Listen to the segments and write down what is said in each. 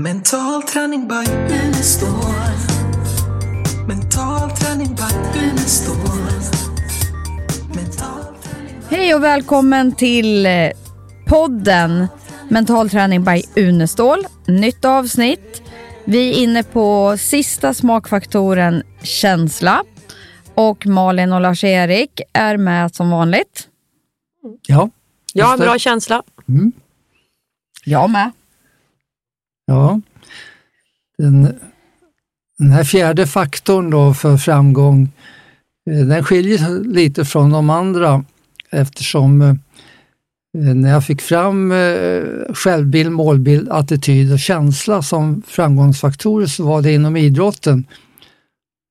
Mental träning by Unestål. Mental träning by Unestål. Hej och välkommen till eh, podden Mental träning by Unestål. Nytt avsnitt. Vi är inne på sista smakfaktoren känsla. Och Malin och Lars-Erik är med som vanligt. Ja, Jag har bra känsla. Jag med. Ja. Den, den här fjärde faktorn då för framgång, eh, den skiljer sig lite från de andra eftersom eh, när jag fick fram eh, självbild, målbild, attityd och känsla som framgångsfaktorer så var det inom idrotten.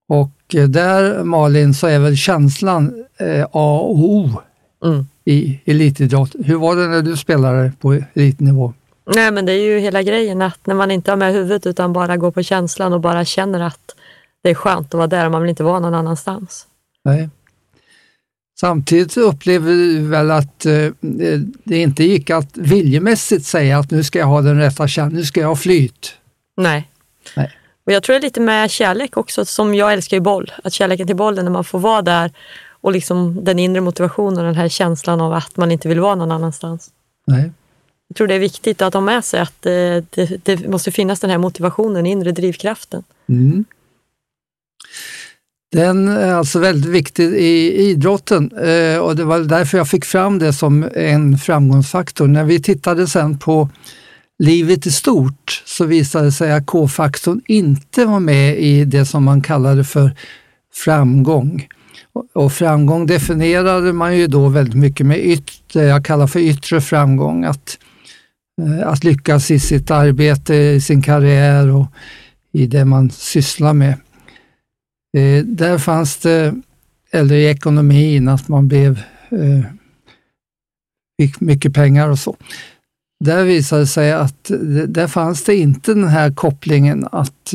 Och där Malin så är väl känslan A och O Mm. i elitidrott. Hur var det när du spelade på elitnivå? Nej, men det är ju hela grejen att när man inte har med huvudet utan bara går på känslan och bara känner att det är skönt att vara där och man vill inte vara någon annanstans. Nej. Samtidigt upplever du väl att eh, det inte gick att viljemässigt säga att nu ska jag ha den rätta känslan, nu ska jag ha flyt. Nej. Nej. Och jag tror det är lite med kärlek också, som jag älskar ju boll. Att kärleken till bollen, när man får vara där och liksom den inre motivationen och den här känslan av att man inte vill vara någon annanstans. Nej. Jag tror det är viktigt att ha med sig att det, det, det måste finnas den här motivationen, inre drivkraften. Mm. Den är alltså väldigt viktig i idrotten eh, och det var därför jag fick fram det som en framgångsfaktor. När vi tittade sen på livet i stort så visade det sig att K-faktorn inte var med i det som man kallade för framgång. Och- Och framgång definierade man ju då väldigt mycket med yttre, jag kallar för yttre framgång, att, eh, Eh, att lyckas i sitt arbete, i sin karriär och i det man sysslar med. Eh, där fanns det, eller i ekonomin, att man blev, eh, fick mycket pengar och så. Där visade det sig att där fanns det inte den här kopplingen att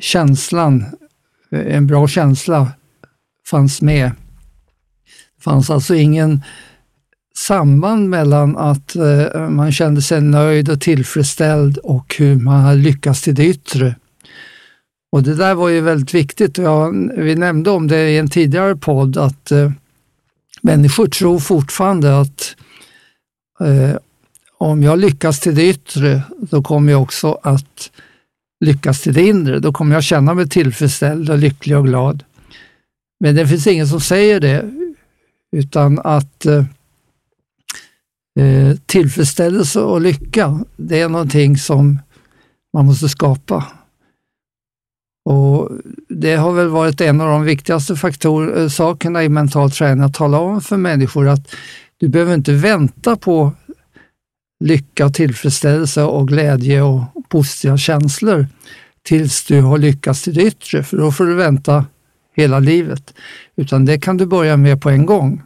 känslan, en bra känsla fanns med. Det fanns alltså ingen samband mellan att eh, man kände sig nöjd och tillfredsställd och hur man hade lyckats till det yttre. Och det där var ju väldigt viktigt. Jag, vi nämnde om det i en tidigare podd att eh, människor tror fortfarande att eh, om jag lyckas till det yttre, då kommer jag också att lyckas till det inre. Då kommer jag känna mig tillfredsställd och lycklig och glad. Men det finns ingen som säger det, utan att eh, eh, tillfredsställelse och lycka, det är någonting som man måste skapa. Och Det har väl varit en av de viktigaste faktor, eh, sakerna i mental träning, att tala om för människor att du behöver inte vänta på lycka, tillfredsställelse och glädje och positiva känslor tills du har lyckats till det yttre, för då får du vänta hela livet. Utan det kan du börja med på en gång.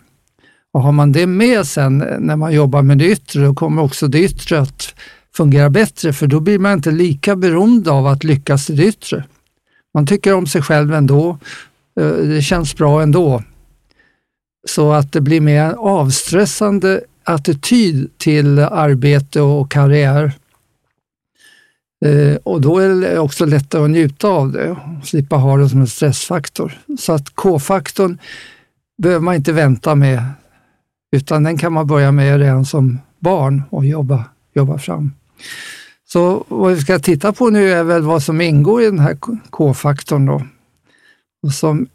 Och har man det med sen eh, när man jobbar med det yttre, då kommer också det yttre att fungera bättre, för då blir man inte lika beroende av att lyckas i det yttre. Man tycker om sig själv ändå, eh, det känns bra ändå. Så att det blir mer avstressande attityd till arbete och karriär. Eh, och då är det också lättare att njuta av det och slippa ha det som en stressfaktor. Så att K-faktorn behöver man inte vänta med, utan den kan man börja med redan som barn och jobba, jobba fram. Så vad vi ska titta på nu är väl vad som ingår i den här K-faktorn då. Och som,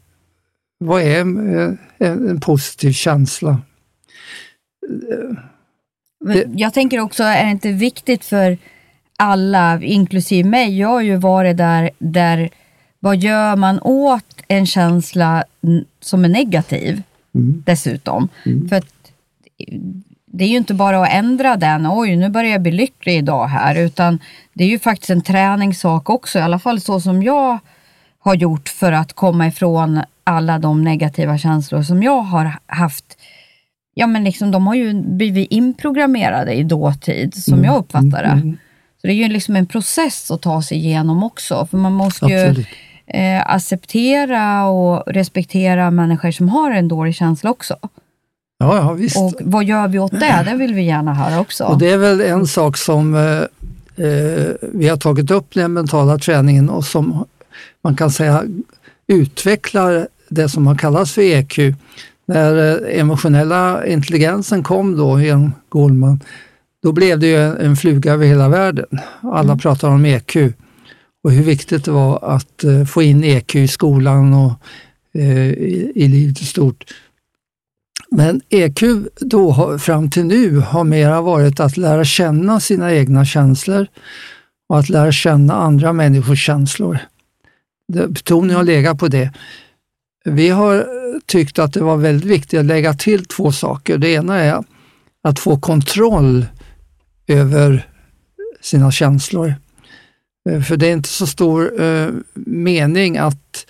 vad är en, en, positiv känsla? Men Jag tänker också, är det inte viktigt för alla, inklusive mig, jag har ju varit där, där vad gör man åt en känsla som är negativ dessutom? För att det är ju inte bara att ändra den, oj nu börjar jag bli lycklig idag här, utan det är ju faktiskt en träningssak också, i alla fall så som jag har gjort för att komma ifrån alla de negativa känslor som jag har haft. Ja men liksom de har ju blivit inprogrammerade i dåtid, som jag uppfattar det. Mm, Så det är ju liksom en process att ta sig igenom också, för man måste ju absolut. eh, acceptera och respektera människor som har en dålig känsla också. Ja, ja visst. Och vad gör vi åt det? Det vill vi gärna höra också. Och det är väl en sak som eh, eh, vi har tagit upp den mentala träningen och som man kan säga utvecklar det som har kallats för EQ. När eh, emotionella intelligensen kom då genom Goldman, då blev det ju en, fluga över hela världen. Alla Mm. pratar om EQ och hur viktigt det var att eh, få in EQ i skolan och eh, i, i livet i stort. Men EQ då har, fram till nu har mera varit att lära känna sina egna känslor och att lära känna andra människors känslor. Betoningen har legat på det. Vi har tyckt att det var väldigt viktigt att lägga till två saker. Det ena är att få kontroll över sina känslor. Eh, för det är inte så stor eh, mening att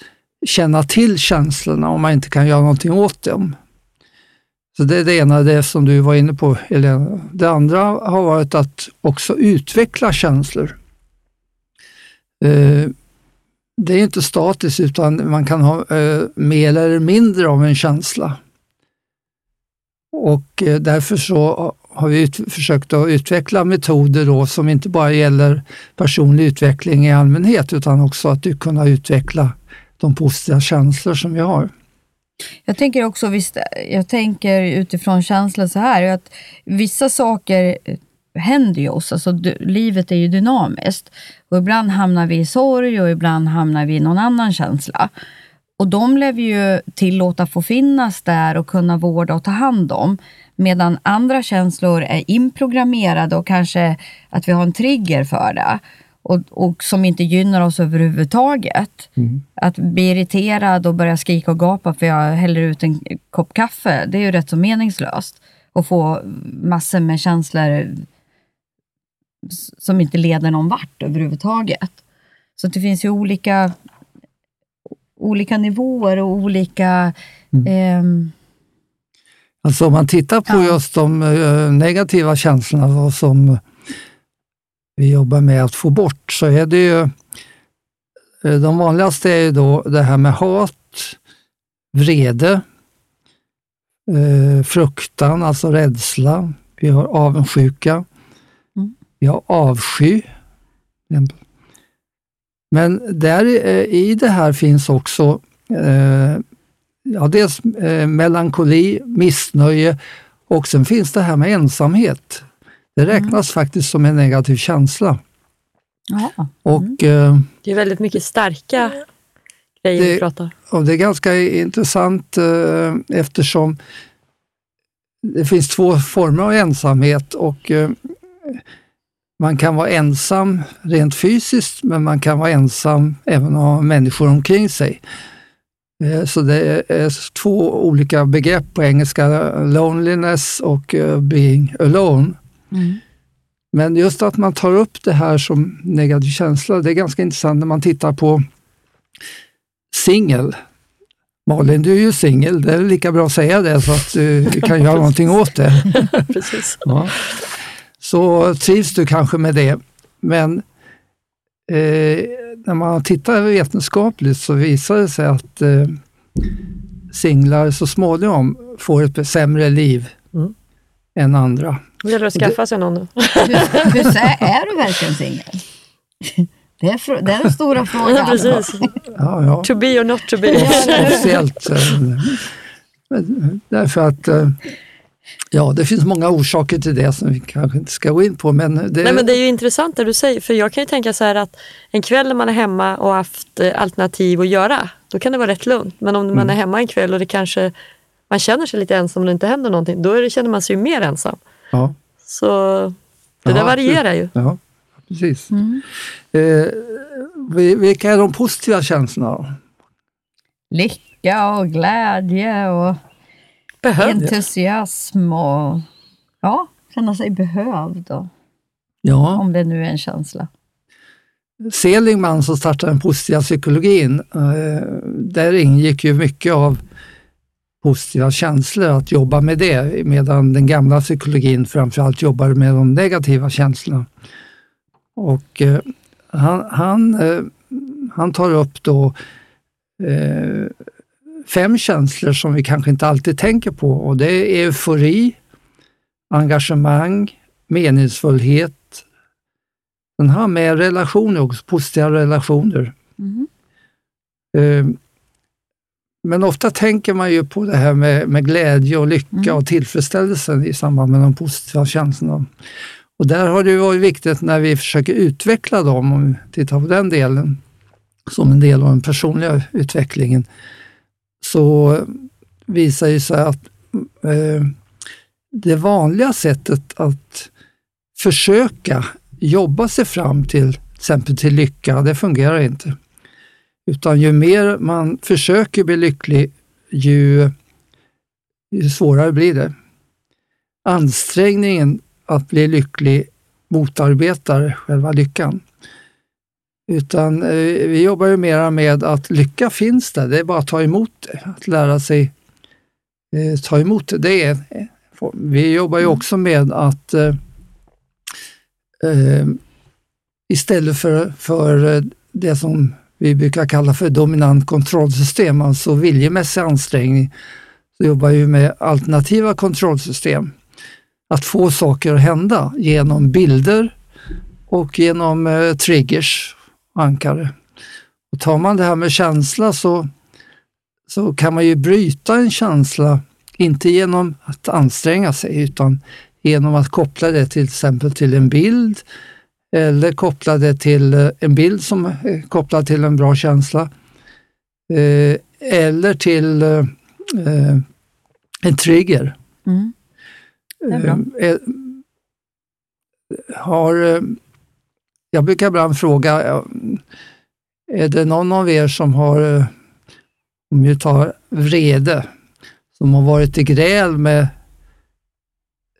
känna till känslorna om man inte kan göra någonting åt dem. Så det är det ena, det som du var inne på Helena. Det andra har varit att också utveckla känslor. Eh, det är inte statiskt utan man kan ha eh, mer eller mindre av en känsla. Och eh, därför så har vi ut, försökt att utveckla metoder då som inte bara gäller personlig utveckling i allmänhet utan också att du kunna utveckla de positiva känslor som vi har. Jag tänker också, visst, jag tänker utifrån känslan så här, att vissa saker händer ju oss. Alltså, du, livet är ju dynamiskt. Och ibland hamnar vi i sorg och ibland hamnar vi i någon annan känsla. Och de lär vi ju tillåta få finnas där och kunna vårda och ta hand om. Medan andra känslor är inprogrammerade och kanske att vi har en trigger för det. Och, och som inte gynnar oss överhuvudtaget. Att bli irriterad och börja skrika och gapa för jag häller ut en kopp kaffe, det är ju rätt så meningslöst. Och få massor med känslor som inte leder någon vart överhuvudtaget. Så det finns ju olika, olika nivåer och olika... ehm, Alltså om man tittar på Ja. just de eh, negativa känslorna som vi jobbar med att få bort så är det ju eh, de vanligaste är ju då det här med hat, vrede, eh, fruktan, alltså rädsla. Vi har avundsjuka. Mm. Vi har avsky. Men där eh, i det här finns också ja, dels melankoli, missnöje och sen finns det här med ensamhet. Det räknas faktiskt som en negativ känsla. ja. Och, eh, Det är väldigt mycket starka grejer vi Det- pratar. och det är ganska intressant eh, eftersom det finns två former av ensamhet och eh, man kan vara ensam rent fysiskt men man kan vara ensam även ha människor omkring sig. Så det är två olika begrepp på engelska, loneliness och being alone. Mm. Men just att man tar upp det här som negativ känsla, det är ganska intressant när man tittar på singel. Malin, du är ju singel, det är lika bra att säga det så att du kan göra någonting åt det. Precis. Ja. Så trivs du kanske med det. Men eh, när man tittar vetenskapligt så visar det sig att eh, singlar så småningom får ett sämre liv. Än andra. Det gäller att skaffa sig någon nu. Hur, hur är du verkligen singel? Det är, det är den stora frågan. Ja, precis. Ja, ja. To be or not to be. Speciellt eh, därför att eh, ja, det finns många orsaker till det som vi kanske inte ska gå in på. Men det, Nej, men det är ju intressant det du säger, för jag kan ju tänka så här att en kväll när man är hemma och haft eh, alternativ att göra, då kan det vara rätt lugnt. Men om man är hemma en kväll och det kanske, man känner sig lite ensam och det inte händer någonting, då det, känner man sig ju mer ensam. ja, Så det Ja, där varierar ju. ja, precis. Mm. Eh, vi- vilka är de positiva känslorna? då? Lycka och glädje och Behövs. entusiasm och ja, känna sig behövd. Och, Ja, om det nu är en känsla. Seligman som startade den positiva psykologin, eh, där ingick ju mycket av positiva känslor, att jobba med det, medan den gamla psykologin framförallt jobbade med de negativa känslorna. Och eh, han, han, eh, han tar upp då eh, fem känslor som vi kanske inte alltid tänker på och det är eufori, engagemang, meningsfullhet, Den har med relationer också, positiva relationer. Mhm. Men ofta tänker man ju på det här med, med glädje och lycka Mm. och tillfredsställelse i samband med de positiva känslorna. Och där har det varit viktigt när vi försöker utveckla dem, om vi tittar på den delen, som en del av den personliga utvecklingen, så visar det sig att eh, det vanliga sättet att försöka jobba sig fram till, till exempel till lycka, det fungerar inte. Utan ju mer man försöker bli lycklig, ju, ju svårare blir det. Ansträngningen att bli lycklig motarbetar själva lyckan. Utan eh, vi jobbar ju mera med att lycka finns där, det är bara att ta emot det, att lära sig eh, ta emot det. det är, vi jobbar ju också med att eh, eh, istället för, för eh, det som vi brukar kalla för dominant kontrollsystem, alltså viljemässig ansträngning, så jobbar vi med alternativa kontrollsystem. Att få saker att hända genom bilder och genom eh, triggers, ankare. Och tar man det här med känsla så, så kan man ju bryta en känsla, inte genom att anstränga sig, utan genom att koppla det till exempel till en bild, eller koppla det till eh, en bild som är kopplad till en bra känsla. Eh, eller till eh, eh, en trigger. Mm. Är. Eh, eh, har, eh, jag brukar ibland fråga, eh, är det någon av er som har, eh, om vi tar vrede, som har varit i gräl med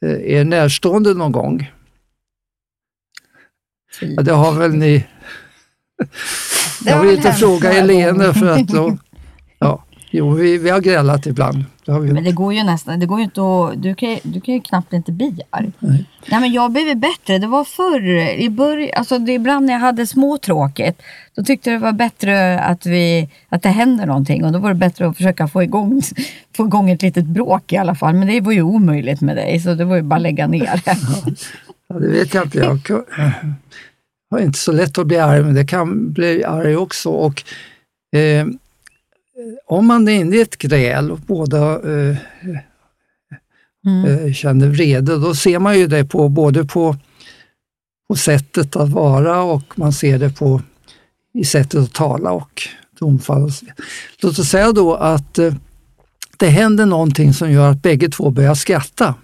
eh, er närstående någon gång? Ja, det har väl ni? Jag vill inte fråga några Elene gånger. för att då, ja, jo, vi, vi har grälat ibland. Det har vi gjort. Men det går ju nästan, det går ju inte att, du kan, ju- du kan ju knappt inte bli arg. Nej. Nej men jag har blivit bättre. Det var förr, i början, alltså det, ibland när jag hade småtråkigt, då tyckte jag det var bättre att, vi, att det händer någonting och då var det bättre att försöka få igång, få igång ett litet bråk i alla fall. Men det var ju omöjligt med dig så det var ju bara att lägga ner. Ja, det vet jag inte. Jag har inte så lätt att bli arg, men det kan bli arg också. Och, eh, om man är inne i ett gräl och båda eh, Mm. eh, känner vrede, då ser man ju det på både på, på sättet att vara och man ser det på i sättet att tala och tonfall. Låt oss säga då att eh, det händer någonting som gör att bägge två börjar skratta.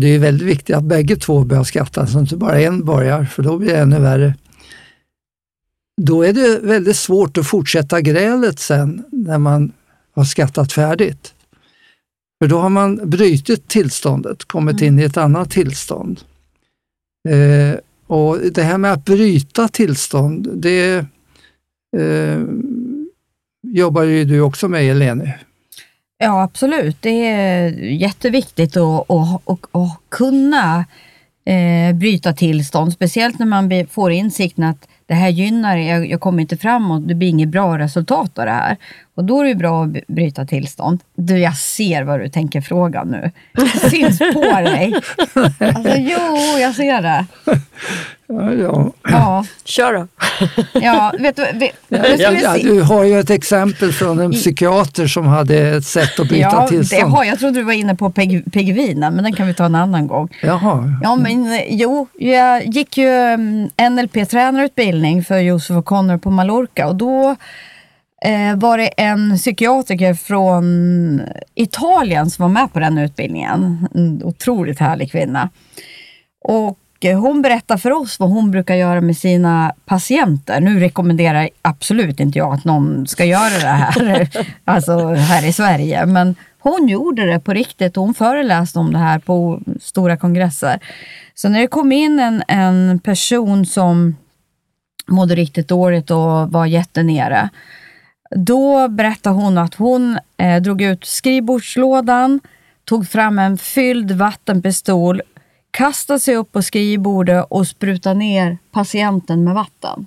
Och Det är väldigt viktigt att bägge två börjar skratta, så inte bara en börjar, för då blir det ännu värre. Då är det väldigt svårt att fortsätta grälet sen när man har skrattat färdigt. För då har man brutit tillståndet, kommit in i ett annat tillstånd. Eh, och det här med att bryta tillstånd, det eh, jobbar ju du också med Eleni. Ja, absolut. Det är jätteviktigt att, att, att, att kunna eh, bryta tillstånd, speciellt när man får insikten att det här gynnar, jag, jag kommer inte framåt, det blir inget bra resultat av det här. Och då är det bra att bryta tillstånd. Du, jag ser vad du tänker fråga nu. Det syns på dig. Alltså, jo, jag ser det. Ja, ja. Ja, Kör då. ja vet du, vet, Ja, du har ju ett exempel från en psykiater som hade ett sätt att bryta Ja, det tillstånd. har, jag trodde du var inne på peg- men den kan vi ta en annan gång. Jaha, Ja, men eh, jo, jag gick ju mm, NLP-tränarutbildning för Josef och Connor på Mallorca och då eh, var det en psykiatriker från Italien som var med på den utbildningen. En otroligt härlig kvinna. Och eh, hon berättar för oss vad hon brukar göra med sina patienter. Nu rekommenderar absolut inte jag att någon ska göra det här, alltså här i Sverige. Men hon gjorde det på riktigt hon föreläste om det här på stora kongresser. Så när det kom in en, en person som mådde riktigt dåligt och var jättenere, då berättade hon att hon eh, drog ut skrivbordslådan, tog fram en fylld vattenpistol, kastade sig upp på skrivbordet och sprutade ner patienten med vatten.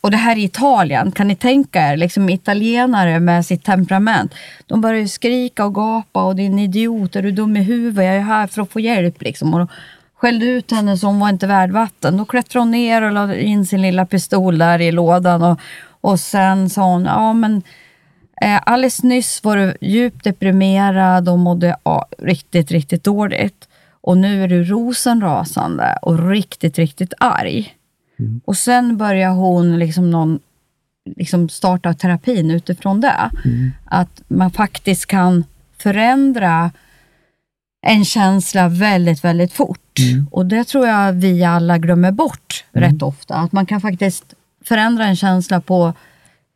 Och det här i Italien, kan ni tänka er, liksom italienare med sitt temperament. De börjar ju skrika och gapa och din idiot, är du dum i huvudet, jag är här för att få hjälp. Liksom. Och skällde ut henne så hon var inte värd vatten. Då klättrade hon ner och lade in sin lilla pistol där i lådan och, och sen sa hon, ja men eh, alldeles nyss var du djupt deprimerad och mådde ja, riktigt, riktigt dåligt. Och nu är du rosenrasande och riktigt, riktigt arg. Och sen börjar hon liksom någon liksom starta terapin utifrån det. Att man faktiskt kan förändra en känsla väldigt, väldigt fort. Och det tror jag vi alla glömmer bort rätt ofta. Att man kan faktiskt förändra en känsla på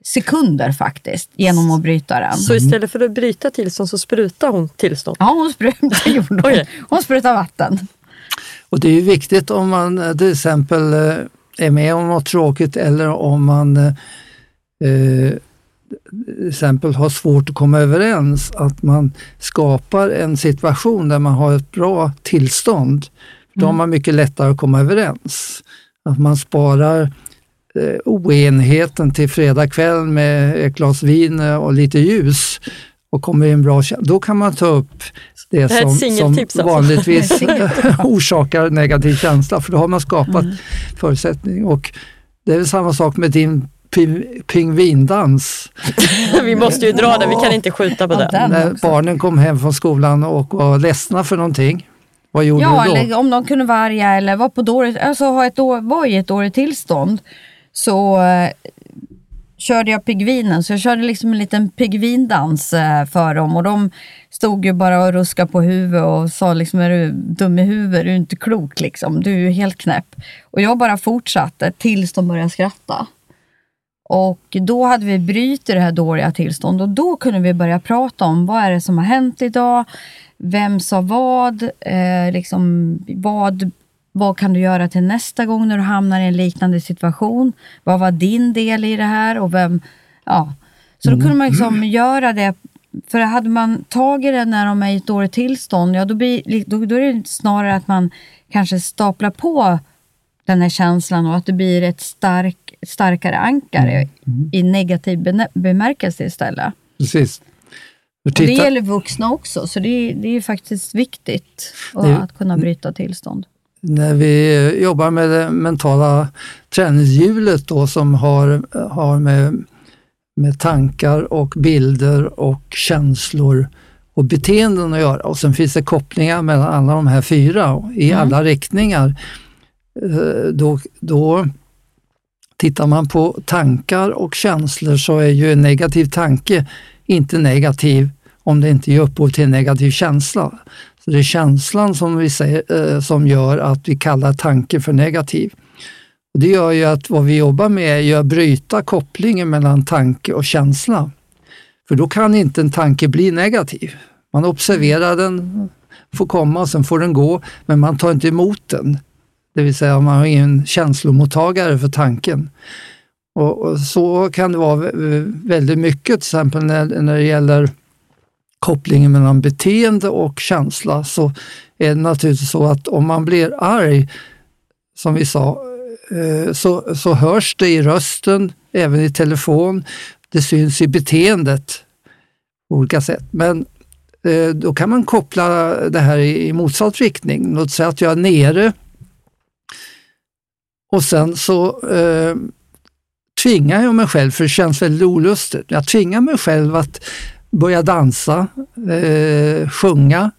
sekunder faktiskt, genom att bryta den. Så istället för att bryta tillstånd så sprutar hon tillstånd? Ja, hon sprutade, gjorde hon. Sprutade vatten. Och det är ju viktigt om man eh, till exempel eh, är med om något tråkigt eller om man eh, eh, till exempel har svårt att komma överens, att man skapar en situation där man har ett bra tillstånd. Då har man mycket lättare att komma överens. Att man sparar eh, oenigheten till fredag kväll med ett glas vin eh, och lite ljus och kommer i en bra Då kan man ta upp det, Det som, som alltså. vanligtvis orsakar negativ känsla, för då har man skapat förutsättning. Och det är väl samma sak med din pi- pingvindans. Vi måste ju dra den, vi kan inte skjuta på Ja, den. När barnen kom hem från skolan och var ledsna för någonting, vad gjorde Ja, du då? eller om de kunde vara arga eller var, på dåligt, alltså ha ett år, var i ett dåligt tillstånd så eh, körde jag pigvinen, Så jag körde liksom en liten pigvindans eh, för dem och de stod ju bara och ruskade på huvudet och sa liksom är du dum i huvudet, du är inte klok liksom, du är ju helt knäpp. Och jag bara fortsatte tills de började skratta. Och då hade vi brutit det här dåliga tillståndet och då kunde vi börja prata om vad är det som har hänt idag? Vem sa vad? Eh, liksom, vad? Vad kan du göra till nästa gång när du hamnar i en liknande situation? Vad var din del i det här? Och vem, ja. Så då kunde man liksom göra det. För hade man tagit det när de är i ett dåligt tillstånd, ja, då, blir, då, då är det snarare att man kanske staplar på den här känslan och att det blir ett stark, starkare ankare i negativ bemärkelse istället. Precis. Det gäller vuxna också, så det är, det är faktiskt viktigt Det- att kunna bryta tillstånd. När vi jobbar med det mentala träningshjulet då som har, har med, med tankar och bilder och känslor och beteenden att göra. Och sen finns det kopplingar mellan alla de här fyra i alla riktningar. Eh, Då, då tittar man på tankar och känslor så är ju en negativ tanke inte negativ om det inte ger upphov till en negativ känsla. Så det är känslan som, vi säger, eh, som gör att vi kallar tanken för negativ. Och det gör ju att vad vi jobbar med är att bryta kopplingen mellan tanke och känsla. För då kan inte en tanke bli negativ. Man observerar den, får komma och sen får den gå, men man tar inte emot den. Det vill säga man har ingen känslomottagare för tanken. Och, och så kan det vara väldigt mycket, till exempel när, när det gäller kopplingen mellan beteende och känsla så är det naturligtvis så att om man blir arg, som vi sa, eh, så, så hörs det i rösten, även i telefon. Det syns i beteendet på olika sätt. Men eh, då kan man koppla det här i, i motsatt riktning. Låt säga att jag är nere och sen så eh, tvingar jag mig själv, för det känns väldigt olustigt, jag tvingar mig själv att börja dansa, eh, sjunga,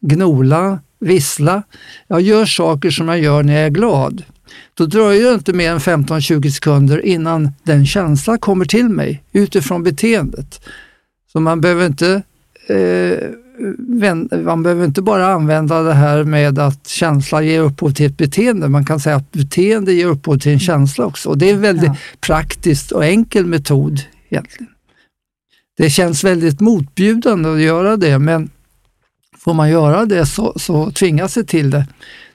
gnola, vissla. Jag gör saker som jag gör när jag är glad. Då dröjer det inte mer än 15-20 sekunder innan den känslan kommer till mig utifrån beteendet. Så man behöver inte eh, man behöver inte bara använda det här med att känsla ger upphov till ett beteende. Man kan säga att beteende ger upphov till en känsla också. Och det är en väldigt Ja. praktisk och enkel metod egentligen. Det känns väldigt motbjudande att göra det, men får man göra det så, så tvingas det till det.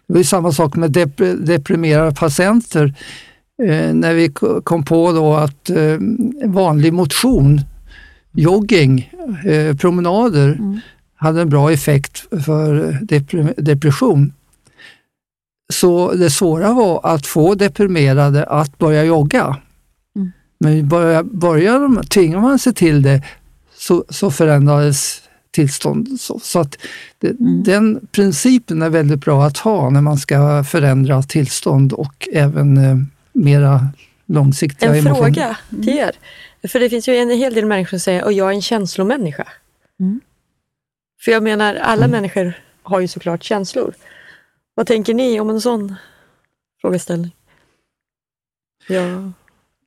Det var samma sak med dep- deprimerade patienter. Eh, när vi ko- kom på då att eh, vanlig motion, jogging, eh, promenader hade en bra effekt för depre- depression. Så det svåra var att få deprimerade att börja jogga. Men börjar, börjar de, tvingar man sig till det så, så förändrades tillstånd. Så, så att det, Mm. den principen är väldigt bra att ha när man ska förändra tillstånd och även eh, mera långsiktiga En emotioner. fråga till er. För det finns ju en hel del människor som säger att jag är en känslomänniska. Mm. För jag menar, alla människor har ju såklart känslor. Vad tänker ni om en sån frågeställning? Jag,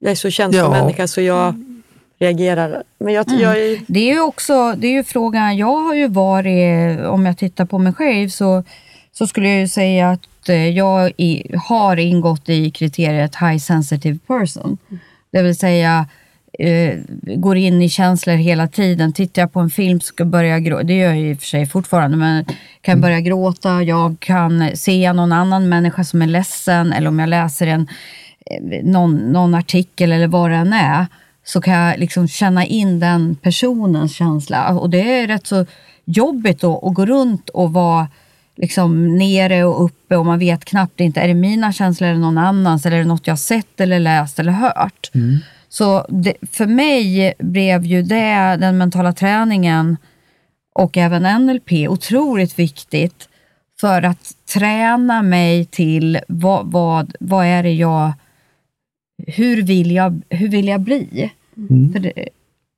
jag är så känslomänniska så jag reagerar. Men jag, jag är, Det är ju också, det är ju frågan, jag har ju varit, om jag tittar på mig själv så, så skulle jag ju säga att eh, jag i, har ingått i kriteriet high sensitive person. Det vill säga eh, går in i känslor hela tiden. Tittar jag på en film så ska jag börja gråta, det gör jag i och för sig fortfarande, men kan börja gråta, jag kan se någon annan människa som är ledsen eller om jag läser en, någon, någon artikel eller vad det än är så kan jag liksom känna in den personens känsla. Och det är rätt så jobbigt då att gå runt och vara liksom nere och uppe och man vet knappt inte, är det mina känslor eller någon annans eller är det något jag sett eller läst eller hört? Så det, för mig blev ju det, den mentala träningen och även NLP otroligt viktigt för att träna mig till vad, vad, vad är det jag, hur vill jag, hur vill jag bli? För, det,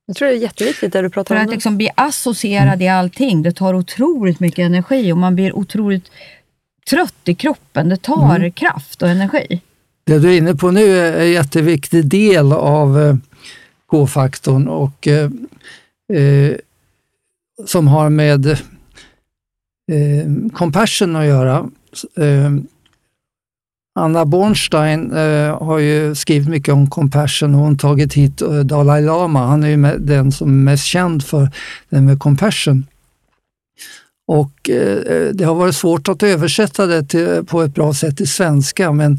jag tror det är jätteviktigt det du pratar för om att nu. liksom bli associerad i allting, det tar otroligt mycket energi och man blir otroligt trött i kroppen. Det tar kraft och energi. Det du är inne på nu är en jätteviktig del av eh, K-faktorn och eh, eh, som har med eh, compassion att göra. Eh, Anna Bornstein eh, har ju skrivit mycket om compassion och hon tagit hit eh, Dalai Lama. Han är ju med, den som är mest känd för den med compassion. Och eh, det har varit svårt att översätta det till, på ett bra sätt till svenska, men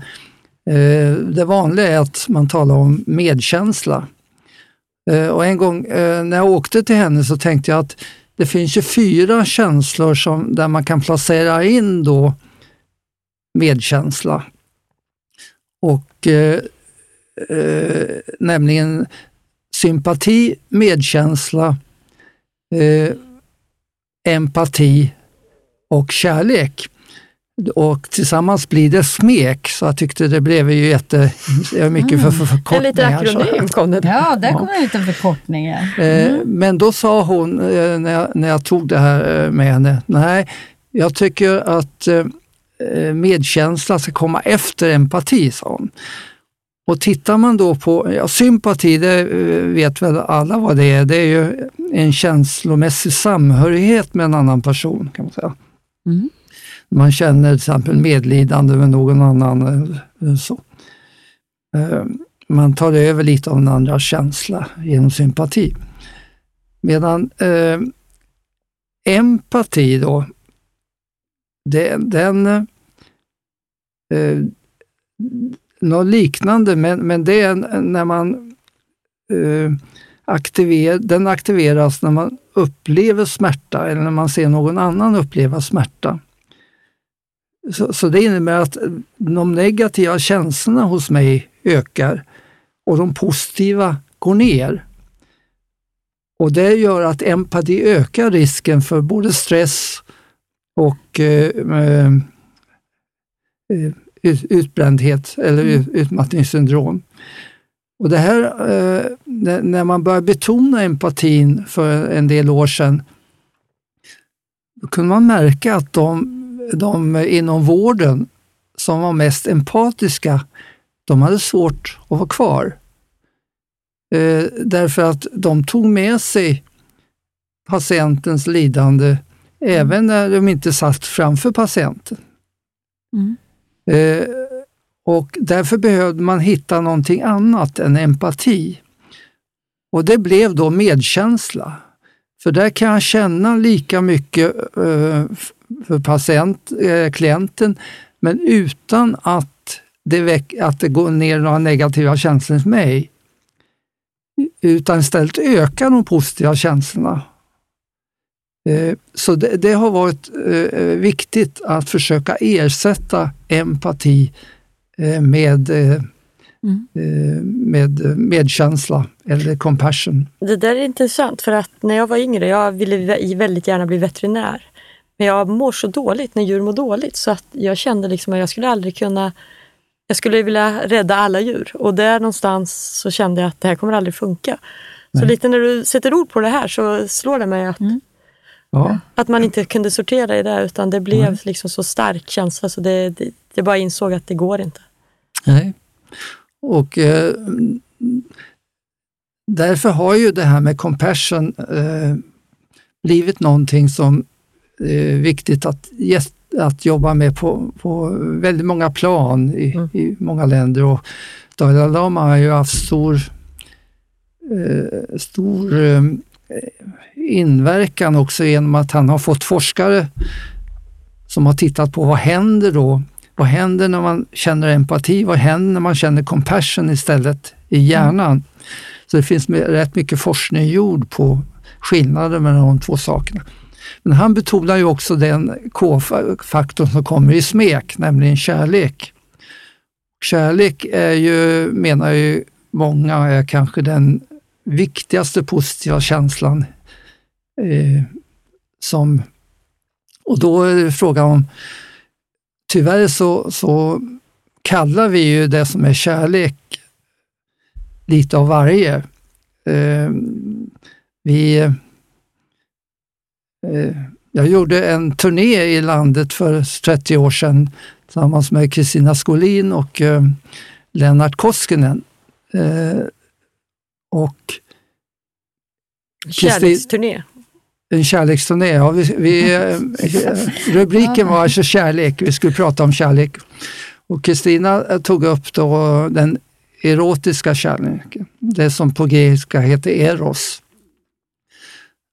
eh, det vanliga är att man talar om medkänsla. Eh, och en gång eh, när jag åkte till henne så tänkte jag att det finns ju fyra känslor som, där man kan placera in då medkänsla. Och eh, eh, nämligen sympati, medkänsla, eh, empati och kärlek. Och tillsammans blir det smek, så jag tyckte det blev ju jätte, det mycket för, för En förkortningar. liten så- akronym kom det. Ja, där kommer en liten förkortning. ja. Eh, Men då sa hon, eh, när jag, när jag tog det här eh, med henne, nej, jag tycker att medkänsla ska komma efter empati, sa hon. Och tittar man då på ja, sympati, det eh, vet väl alla vad det är. Det är ju en känslomässig samhörighet med en annan person, kan man säga. Mm. Man känner till exempel medlidande med någon annan. eh, Så. Eh, Man tar över lite av den andra känsla genom sympati. Medan eh, empati då, den, den eh, något liknande, men, men det är när man eh, aktiver, den aktiveras när man upplever smärta eller när man ser någon annan uppleva smärta. Så, så det innebär att de negativa känslorna hos mig ökar och de positiva går ner. Och det gör att empati ökar risken för både stress och eh, eh, ut- utbrändhet eller ut- utmattningssyndrom. Och det här, eh, när- när man börjar betona empatin för en del år sedan, då kunde man märka att de, de inom vården som var mest empatiska, de hade svårt att vara kvar. Eh, därför att de tog med sig patientens lidande även när de inte satt framför patienten. Mm. Eh, och därför behövde man hitta någonting annat än empati. Och det blev då medkänsla. För där kan jag känna lika mycket eh, för patient, eh, klienten, men utan att det, väck, att det går ner några negativa känslor hos mig. Utan istället ökar de positiva känslorna. Eh, Så det, det har varit eh, viktigt att försöka ersätta empati eh, med Mm. med medkänsla eller compassion. Det där är intressant för att när jag var yngre, jag ville vä- väldigt gärna bli veterinär. Men jag mår så dåligt när djur mår dåligt så att jag kände liksom att jag skulle aldrig kunna jag skulle vilja rädda alla djur och där någonstans så kände jag att det här kommer aldrig funka. Så Nej. lite när du sätter ord på det här så slår det mig att, Ja, att man inte kunde sortera i det utan det blev Nej. liksom så stark känsla så det, det, jag bara insåg att det går inte. nej. Och eh, därför har ju det här med compassion eh, blivit någonting som är viktigt att, att jobba med på, på väldigt många plan i, Mm. i många länder. Och Dalai Lama har ju haft stor, eh, stor eh, inverkan också genom att han har fått forskare som har tittat på vad händer då? Vad händer när man känner empati? Vad händer när man känner compassion istället i hjärnan? Så det finns rätt mycket forskning gjord på skillnaden mellan de två sakerna. Men han betonar ju också den K-faktorn som kommer i smek, nämligen kärlek. Kärlek är ju, menar ju många, är kanske den viktigaste positiva känslan eh, som... Och då är det frågan om... Tyvärr så, så kallar vi ju det som är kärlek lite av varje. Eh, vi... Eh, jag gjorde en turné i landet för 30 år sedan tillsammans med Kristina Skolin och eh, Lennart Koskinen. Eh, och Kärleksturné. en kärleksturné. Ja, vi, vi, rubriken var alltså kärlek, vi skulle prata om kärlek. Och Kristina tog upp då den erotiska kärleken, det som på grekiska heter eros.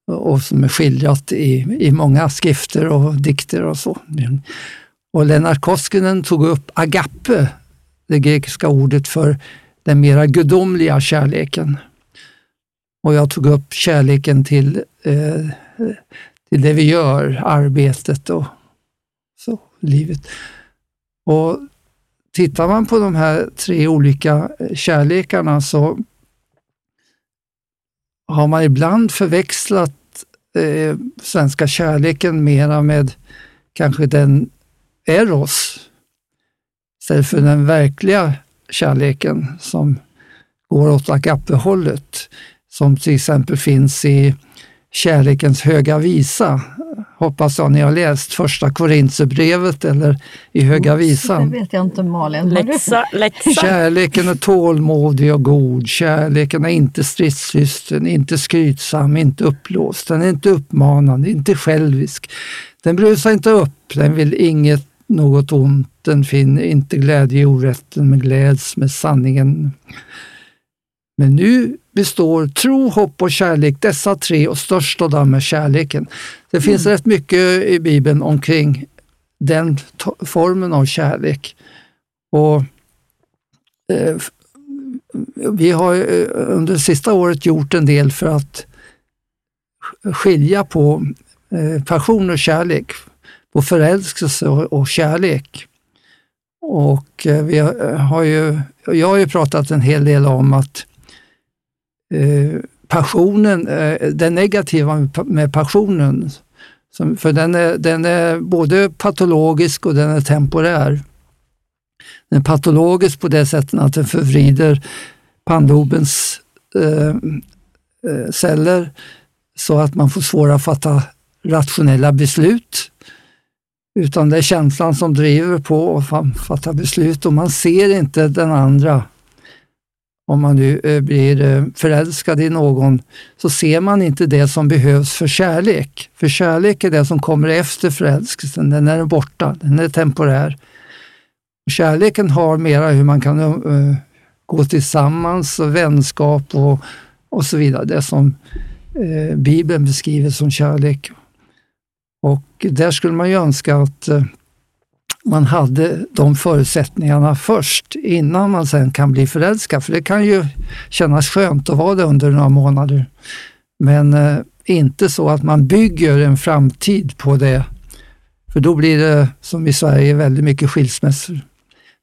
Och som är skildrat i, i många skrifter och dikter och så. Och Lennart Koskinen tog upp agape, det grekiska ordet för den mera gudomliga kärleken. Och jag tog upp kärleken till, eh, till det vi gör, arbetet och så, livet. Och tittar man på de här tre olika eh, kärlekarna så har man ibland förväxlat eh, svenska kärleken mera med kanske den eros istället för den verkliga kärleken som går åt agape-hållet som till exempel finns i Kärlekens höga visa. Hoppas jag ni har läst första Korintierbrevet eller i Höga Det visan. vet jag inte Malin. Läxa, läxa. Kärleken är tålmodig och god. Kärleken är inte stridslysten, inte skrytsam, inte uppblåst. Den är inte uppmanande, inte självisk. Den brusar inte upp, den vill inget något ont. Den finner inte glädje i orätten, men gläds med sanningen. Men nu består tro, hopp och kärlek, dessa tre och störst av dem är kärleken. Det finns rätt mycket i Bibeln omkring den formen av kärlek. Och eh, Vi har eh, under det sista året gjort en del för att sk- skilja på eh, passion och kärlek, på förälskelse och, och kärlek. Och eh, vi har, har ju, jag har ju pratat en hel del om att eh, Eh, passionen, eh, den det negativa med passionen, för den är, den är både patologisk och den är temporär. Den är patologisk på det sättet att den förvrider pannlobens eh, eh, celler så att man får svårare att fatta rationella beslut. Utan det är känslan som driver på att fatta beslut och man ser inte den andra. Om man nu eh, blir eh, förälskad i någon så ser man inte det som behövs för kärlek. För kärlek är det som kommer efter förälskelsen, den är borta, den är temporär. Kärleken har mera hur man kan uh, gå tillsammans, och vänskap och, och så vidare. Det som uh, Bibeln beskriver som kärlek. Och där skulle man ju önska att uh, man hade de förutsättningarna först innan man sen kan bli förälskad. För det kan ju kännas skönt att vara det under några månader. Men eh, inte så att man bygger en framtid på det. För då blir det, som i Sverige, väldigt mycket skilsmässor.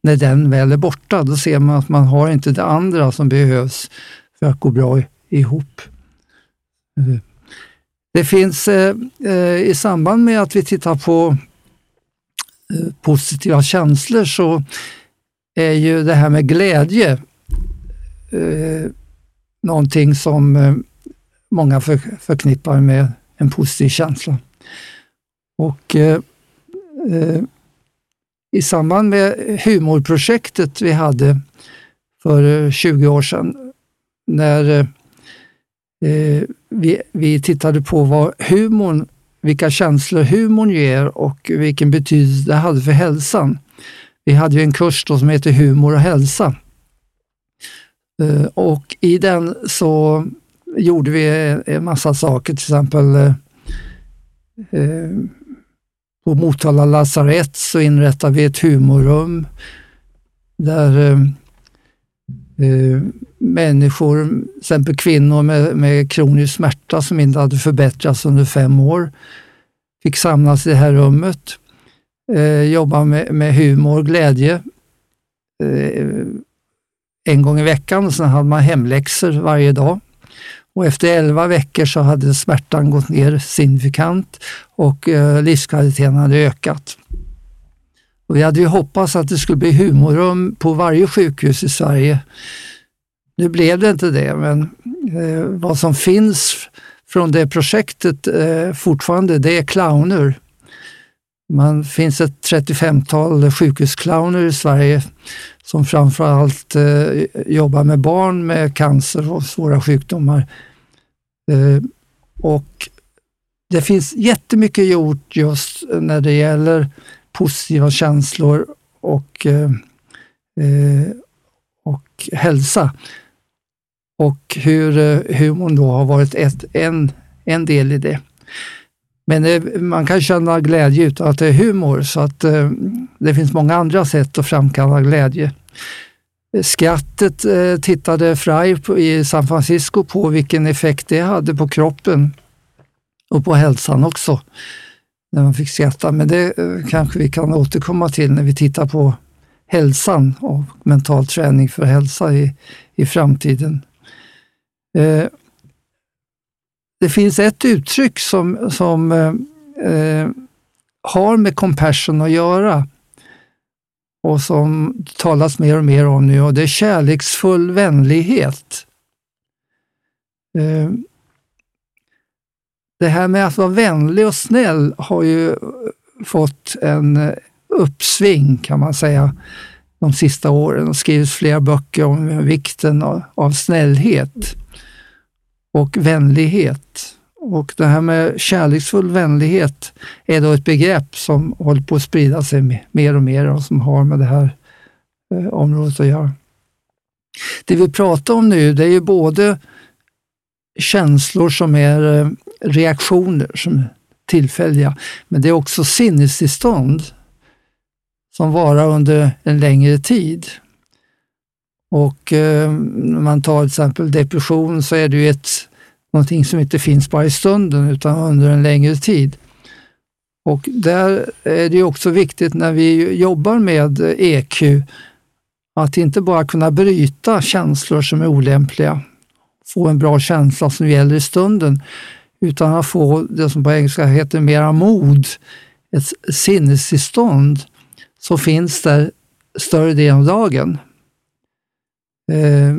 när den väl är borta, då ser man att man har inte det andra som behövs för att gå bra ihop. Eh, det finns eh, eh, i samband med att vi tittar på Eh, positiva känslor så är ju det här med glädje eh, någonting som eh, många för, förknippar med en positiv känsla. Och eh, eh, i samband med humorprojektet vi hade för eh, 20 år sedan, när eh, vi, vi tittade på vad humorn, vilka känslor humorn ger och vilken betydelse det hade för hälsan. Vi hade ju en kurs då som heter Humor och hälsa. Eh, och i den så gjorde vi en massa saker, till exempel eh, eh, på Motala lasarett så inrättade vi ett humorrum där människor, till exempel kvinnor med, med kronisk smärta som inte hade förbättrats under fem år, fick samlas i det här rummet, eh, jobba med, med humor, glädje eh, en gång i veckan och sen hade man hemläxor varje dag. Och efter elva veckor så hade smärtan gått ner signifikant och eh, livskvaliteten hade ökat. Och vi hade ju hoppats att det skulle bli humorrum på varje sjukhus i Sverige. Nu blev det inte det, men eh, vad som finns från det projektet eh, fortfarande, det är clowner. Man finns ett 35-tal sjukhusclowner i Sverige som framförallt eh, jobbar med barn med cancer och svåra sjukdomar. Eh, och det finns jättemycket gjort just när det gäller positiva känslor och, eh, eh och hälsa. Och hur eh, humorn då har varit ett, en, en del i det. Men det, man kan känna glädje utan att det är humor, så att eh, det finns många andra sätt att framkalla glädje. Skrattet eh, tittade Fry på, i San Francisco på vilken effekt det hade på kroppen och på hälsan också, när man fick skratta. Men det eh, kanske vi kan återkomma till när vi tittar på hälsan och mental träning för hälsa i, i framtiden. Eh, det finns ett uttryck som, som eh, eh, har med compassion att göra och som talas mer och mer om nu och det är kärleksfull vänlighet. Eh, det här med att vara vänlig och snäll har ju fått en uppsving kan man säga de sista åren och skrivit flera böcker om vikten av, av snällhet och vänlighet. Och det här med kärleksfull vänlighet är då ett begrepp som håller på att sprida sig mer och mer och som har med det här eh, området att göra. Det vi pratar om nu, det är ju både känslor som är eh, reaktioner, som är tillfälliga, men det är också sinnestillstånd som varar under en längre tid. Och eh, när man tar till exempel depression så är det ju ett, någonting som inte finns bara i stunden utan under en längre tid. Och där är det också viktigt när vi jobbar med EQ att inte bara kunna bryta känslor som är olämpliga, få en bra känsla som gäller i stunden, utan att få det som på engelska heter mera mod, ett sinnestillstånd som finns där större delen av dagen. Eh,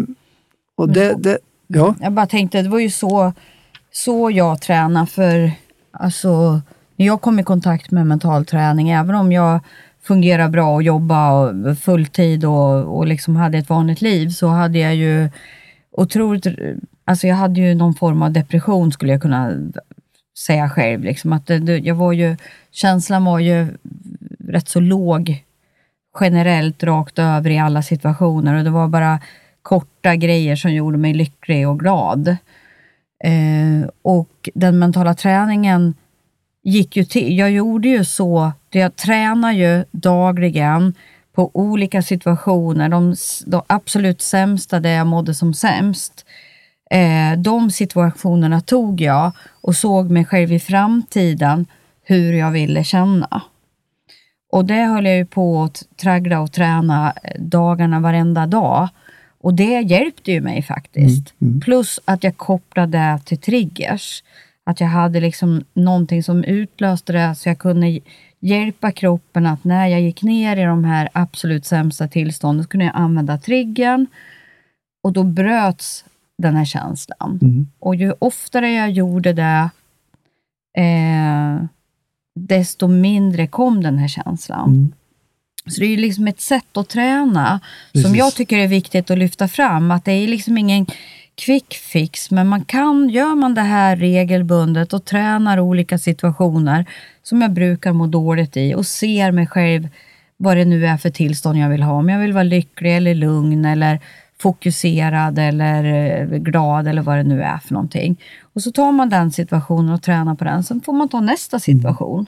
och det, det, ja. Jag bara tänkte, det var ju så, så jag tränade för alltså, när jag kom i kontakt med mental träning, även om jag fungerar bra och jobbar fulltid och, och liksom hade ett vanligt liv, så hade jag ju otroligt, alltså jag hade ju någon form av depression skulle jag kunna säga själv. Liksom, att det, jag var ju, känslan var ju rätt så låg generellt rakt över i alla situationer och det var bara korta grejer som gjorde mig lycklig och glad. Eh, och den mentala träningen gick ju till. Jag gjorde ju så, jag tränar ju dagligen på olika situationer. De, de absolut sämsta där jag mådde som sämst. Eh, de situationerna tog jag och såg mig själv i framtiden hur jag ville känna. Och det höll jag ju på att traggla och träna dagarna varenda dag. Och det hjälpte ju mig faktiskt. Plus att jag kopplade det till triggers. Att jag hade liksom någonting som utlöste det så jag kunde hjälpa kroppen att när jag gick ner i de här absolut sämsta tillstånden så kunde jag använda triggern och då bröts den här känslan. Mm. Och ju oftare jag gjorde det, eh, desto mindre kom den här känslan. Mm. Så det är ju liksom ett sätt att träna som Precis. jag tycker är viktigt att lyfta fram. Att det är liksom ingen quick fix, men man kan, gör man det här regelbundet och tränar olika situationer som jag brukar må dåligt i och ser mig själv vad det nu är för tillstånd jag vill ha. Om jag vill vara lycklig eller lugn eller fokuserad eller eh, glad eller vad det nu är för någonting. Och så tar man den situationen och tränar på den. Sen får man ta nästa situation.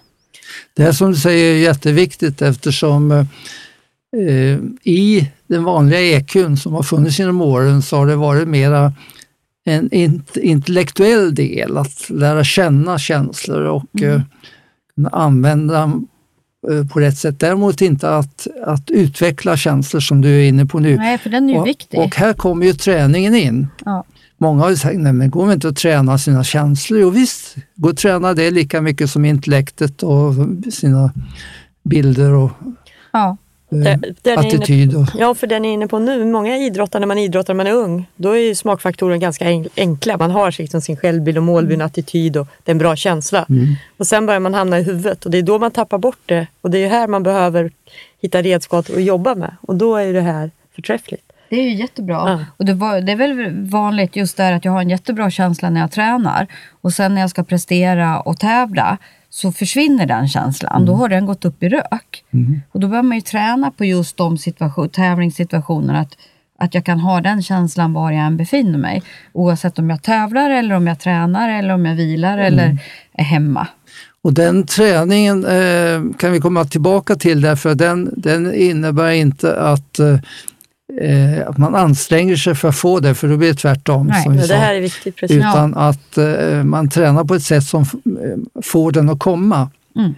Det här som du säger är jätteviktigt eftersom eh, i den vanliga EQn som har funnits genom åren så har det varit mera en int- intellektuell del, att lära känna känslor och eh, kunna använda på rätt sätt. Däremot inte att, att utveckla känslor som du är inne på nu. Nej, för den är ju och, viktig. och här kommer ju träningen in. ja. Många har ju sagt, nej men går det inte att träna sina känslor? Jo visst, gå och träna det lika mycket som intellektet och sina bilder och Ja. Är ni inne- attityd. Och, Ja, för det ni är inne på nu, många idrottare när man idrottar när man är ung, då är ju smakfaktorerna ganska enk- enkla. Man har liksom sin självbild och målbild och attityd och det är en bra känsla. Och sen börjar man hamna i huvudet och det är då man tappar bort det. Och det är här man behöver hitta redskap att jobba med. Och då är det här förträffligt. Det är ju jättebra. Ja. Och det, var, det är väl vanligt just där att jag har en jättebra känsla när jag tränar. Och sen när jag ska prestera och tävla så försvinner den känslan. Då har den gått upp i rök. Och då behöver man ju träna på just de situation, tävlingssituationerna. Att, att jag kan ha den känslan var jag än befinner mig. Oavsett om jag tävlar eller om jag tränar eller om jag vilar eller är hemma. och den träningen eh, kan vi komma tillbaka till därför den, den innebär inte att, eh, eh, att man anstränger sig för att få det, för då blir det tvärtom. Nej, som vi sa. här är viktigt. Precis. utan att eh, man tränar på ett sätt som eh, får den att komma. Mm.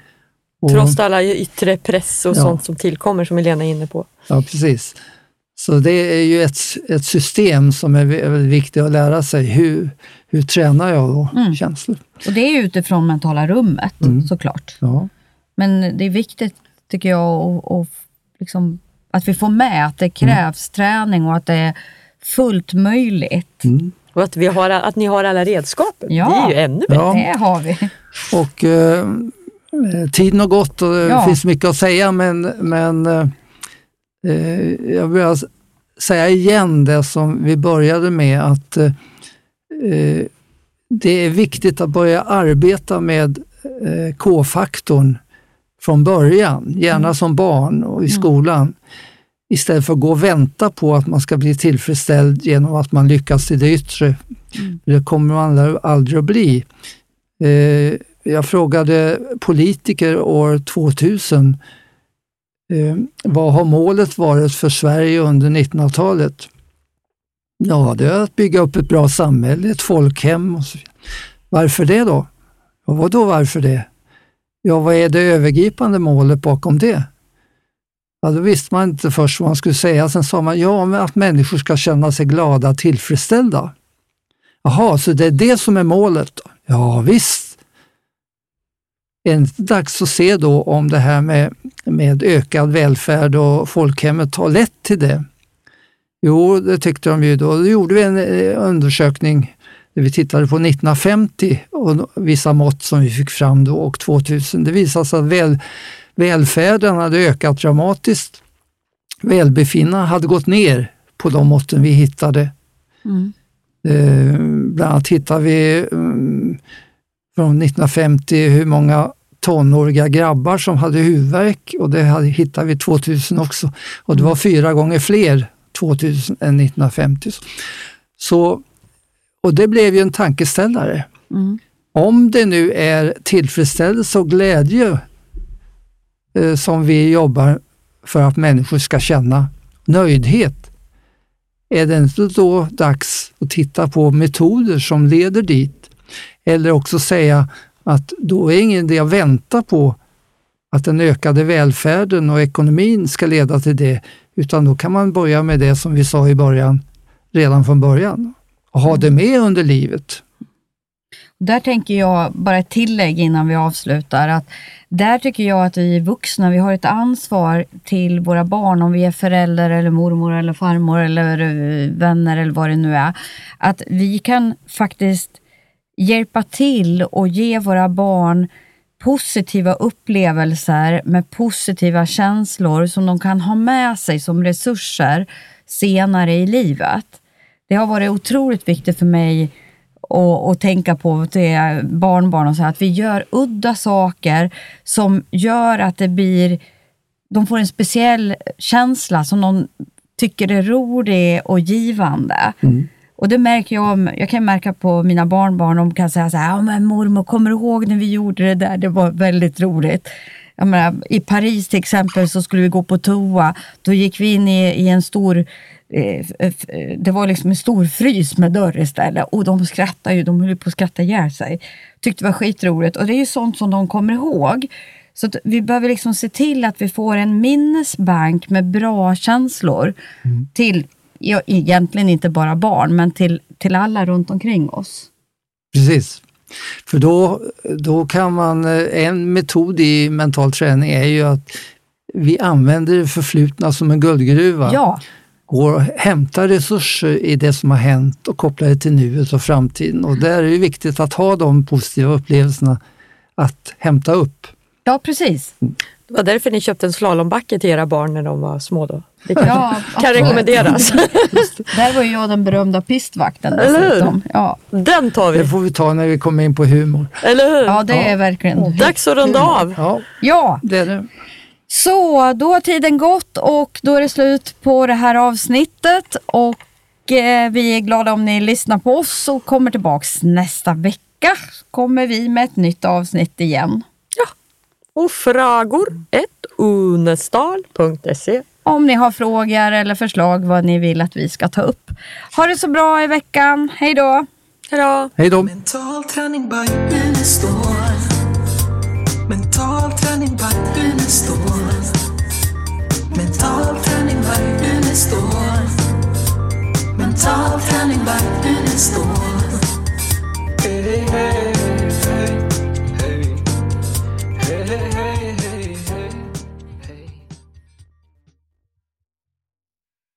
Och- Trots alla yttre press och Ja. sånt som tillkommer som Helena är inne på. Ja, precis. Så det är ju ett, ett system som är vä- väldigt viktigt att lära sig. Hur, hur tränar jag då Mm. känslor? Och det är utifrån mentala rummet såklart. Ja. Men det är viktigt, tycker jag, och, och liksom, att vi får med att det krävs träning och att det är fullt möjligt. Mm. Och att, vi har, att ni har alla redskapen. Ja. Det är ju ännu bättre. Ja. Det har vi. Och eh, eh, tiden har gått och det Ja. finns mycket att säga men, men eh, eh, jag vill alltså säga igen det som vi började med att eh, eh, det är viktigt att börja arbeta med eh, K-faktorn från början, gärna som barn och i skolan. Istället för att gå och vänta på att man ska bli tillfredsställd genom att man lyckas i det yttre. Det kommer man aldrig- att bli. Eh, jag frågade politiker år 2000 eh, vad har målet varit för Sverige under 1900-talet? Ja, det är att bygga upp ett bra samhälle, ett folkhem. Och. Varför det då? Ja, vadå varför det? Ja, vad är det övergripande målet bakom det? Ja, då visste man inte först vad man skulle säga. Sen sa man ja, men att människor ska känna sig glada och tillfredsställda. Jaha, så det är det som är målet? Ja, visst. Är det inte dags att se då om det här med, med ökad välfärd och folkhemmet har lett till det? Jo, det tyckte de ju då. Då gjorde vi en eh, undersökning vi tittade på 1950 och vissa mått som vi fick fram då och 2000. Det visade sig att väl, välfärden hade ökat dramatiskt. Välbefinnandet hade gått ner på de måtten vi hittade. Mm. Eh, bland annat hittar vi mm, från 1950 hur många tonåriga grabbar som hade huvudvärk och det hade, hittade vi 2000 också. Och det var fyra gånger fler 2000 än 1950. Så, och det blev ju en tankeställare. Mm. Om det nu är tillfredsställelse och glädje eh, som vi jobbar för att människor ska känna nöjdhet, är det inte då dags att titta på metoder som leder dit? Eller också säga att då är ingen idé att vänta på att den ökade välfärden och ekonomin ska leda till det, utan då kan man börja med det som vi sa i början, redan från början ha det med under livet. Där tänker jag, bara ett tillägg innan vi avslutar, att där tycker jag att vi vuxna, vi har ett ansvar till våra barn, om vi är föräldrar, eller mormor eller farmor eller eh, vänner eller vad det nu är, att vi kan faktiskt hjälpa till och ge våra barn positiva upplevelser med positiva känslor som de kan ha med sig som resurser senare i livet. Det har varit otroligt viktigt för mig och, och tänka på till barnbarn och så här, att vi gör udda saker som gör att det blir, de får en speciell känsla som de tycker är rolig och givande. Och det märker jag, om- jag kan märka på mina barnbarn, de kan säga så här, ja men mormor, kommer du ihåg när vi gjorde det där? Det var väldigt roligt. Menar, I Paris till exempel så skulle vi gå på toa. Då gick vi in i, i en stor, det var liksom en stor frys med dörr istället. Och de skrattade ju, de höll på att skratta ihjäl sig. Tyckte det var skitroligt. Och det är ju sånt som de kommer ihåg. Så vi behöver liksom se till att vi får en minnesbank med bra känslor till, ja, egentligen inte bara barn, men till, till alla runt omkring oss. Precis. För då, då kan man, eh, en metod i mental träning är ju att vi använder det förflutna som en guldgruva. Ja, Går och hämtar resurser i det som har hänt och kopplar det till nuet och framtiden. Och där är det viktigt att ha de positiva upplevelserna att hämta upp. ja precis. Det var därför ni köpte en slalombacke till era barn när de var små då. Det kan, Ja, kan rekommenderas. Där var ju jag den berömda pistvakten Eller hur? dessutom. Ja. Den tar Det vi, får vi ta när vi kommer in på humor. eller hur? ja, det är verkligen... Dags att runda av. Ja, Ja, det är det. Så då har tiden gått och då är det slut på det här avsnittet. Och eh, vi är glada om ni lyssnar på oss och kommer tillbaks nästa vecka. Kommer vi med ett nytt avsnitt igen. Och frågor ett unestal.se. Om ni har frågor eller förslag vad ni vill att vi ska ta upp. Ha det så bra i veckan. Hej då! Hejdå! Hej då! By Unestål. Mental träning, backlinen står. Mental träning, backlinen står. Mental träning, backlinen står. Hey, hey.